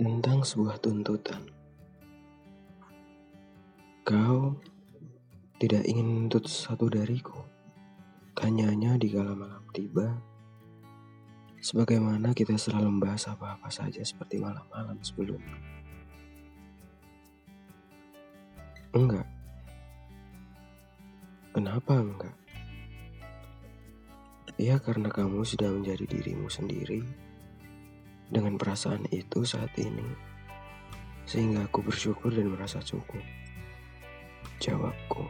tentang sebuah tuntutan. Kau tidak ingin menuntut sesuatu dariku. Tanyanya di kala malam tiba, sebagaimana kita selalu membahas apa-apa saja seperti malam-malam sebelumnya. Enggak. Kenapa enggak? Ya karena kamu sudah menjadi dirimu sendiri dengan perasaan itu saat ini, sehingga aku bersyukur dan merasa cukup. Jawabku.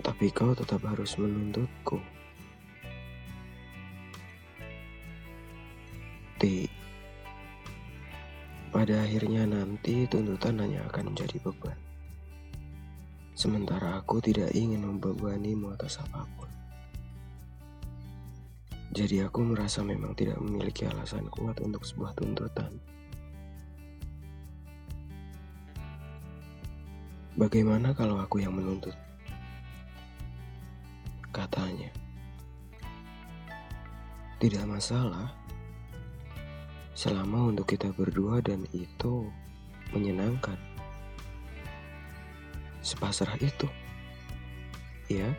Tapi kau tetap harus menuntutku. Ti. Pada akhirnya nanti tuntutan hanya akan menjadi beban. Sementara aku tidak ingin membebanimu atas apa pun. Jadi aku merasa memang tidak memiliki alasan kuat untuk sebuah tuntutan. Bagaimana kalau aku yang menuntut? Katanya. Tidak masalah. Selama untuk kita berdua dan itu menyenangkan. Sepasrah itu. Ya.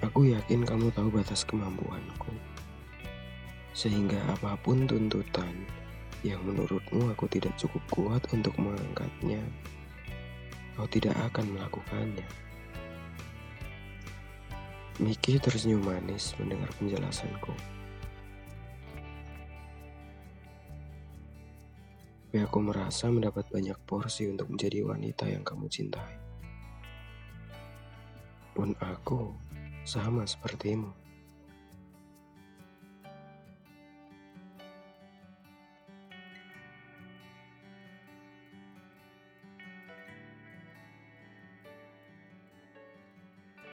Aku yakin kamu tahu batas kemampuanku. Sehingga apa pun tuntutan yang menurutmu aku tidak cukup kuat untuk mengangkatnya, kau tidak akan melakukannya. Miki tersenyum manis mendengar penjelasanku. Tapi aku merasa mendapat banyak porsi untuk menjadi wanita yang kamu cintai. Pun aku sama sepertimu.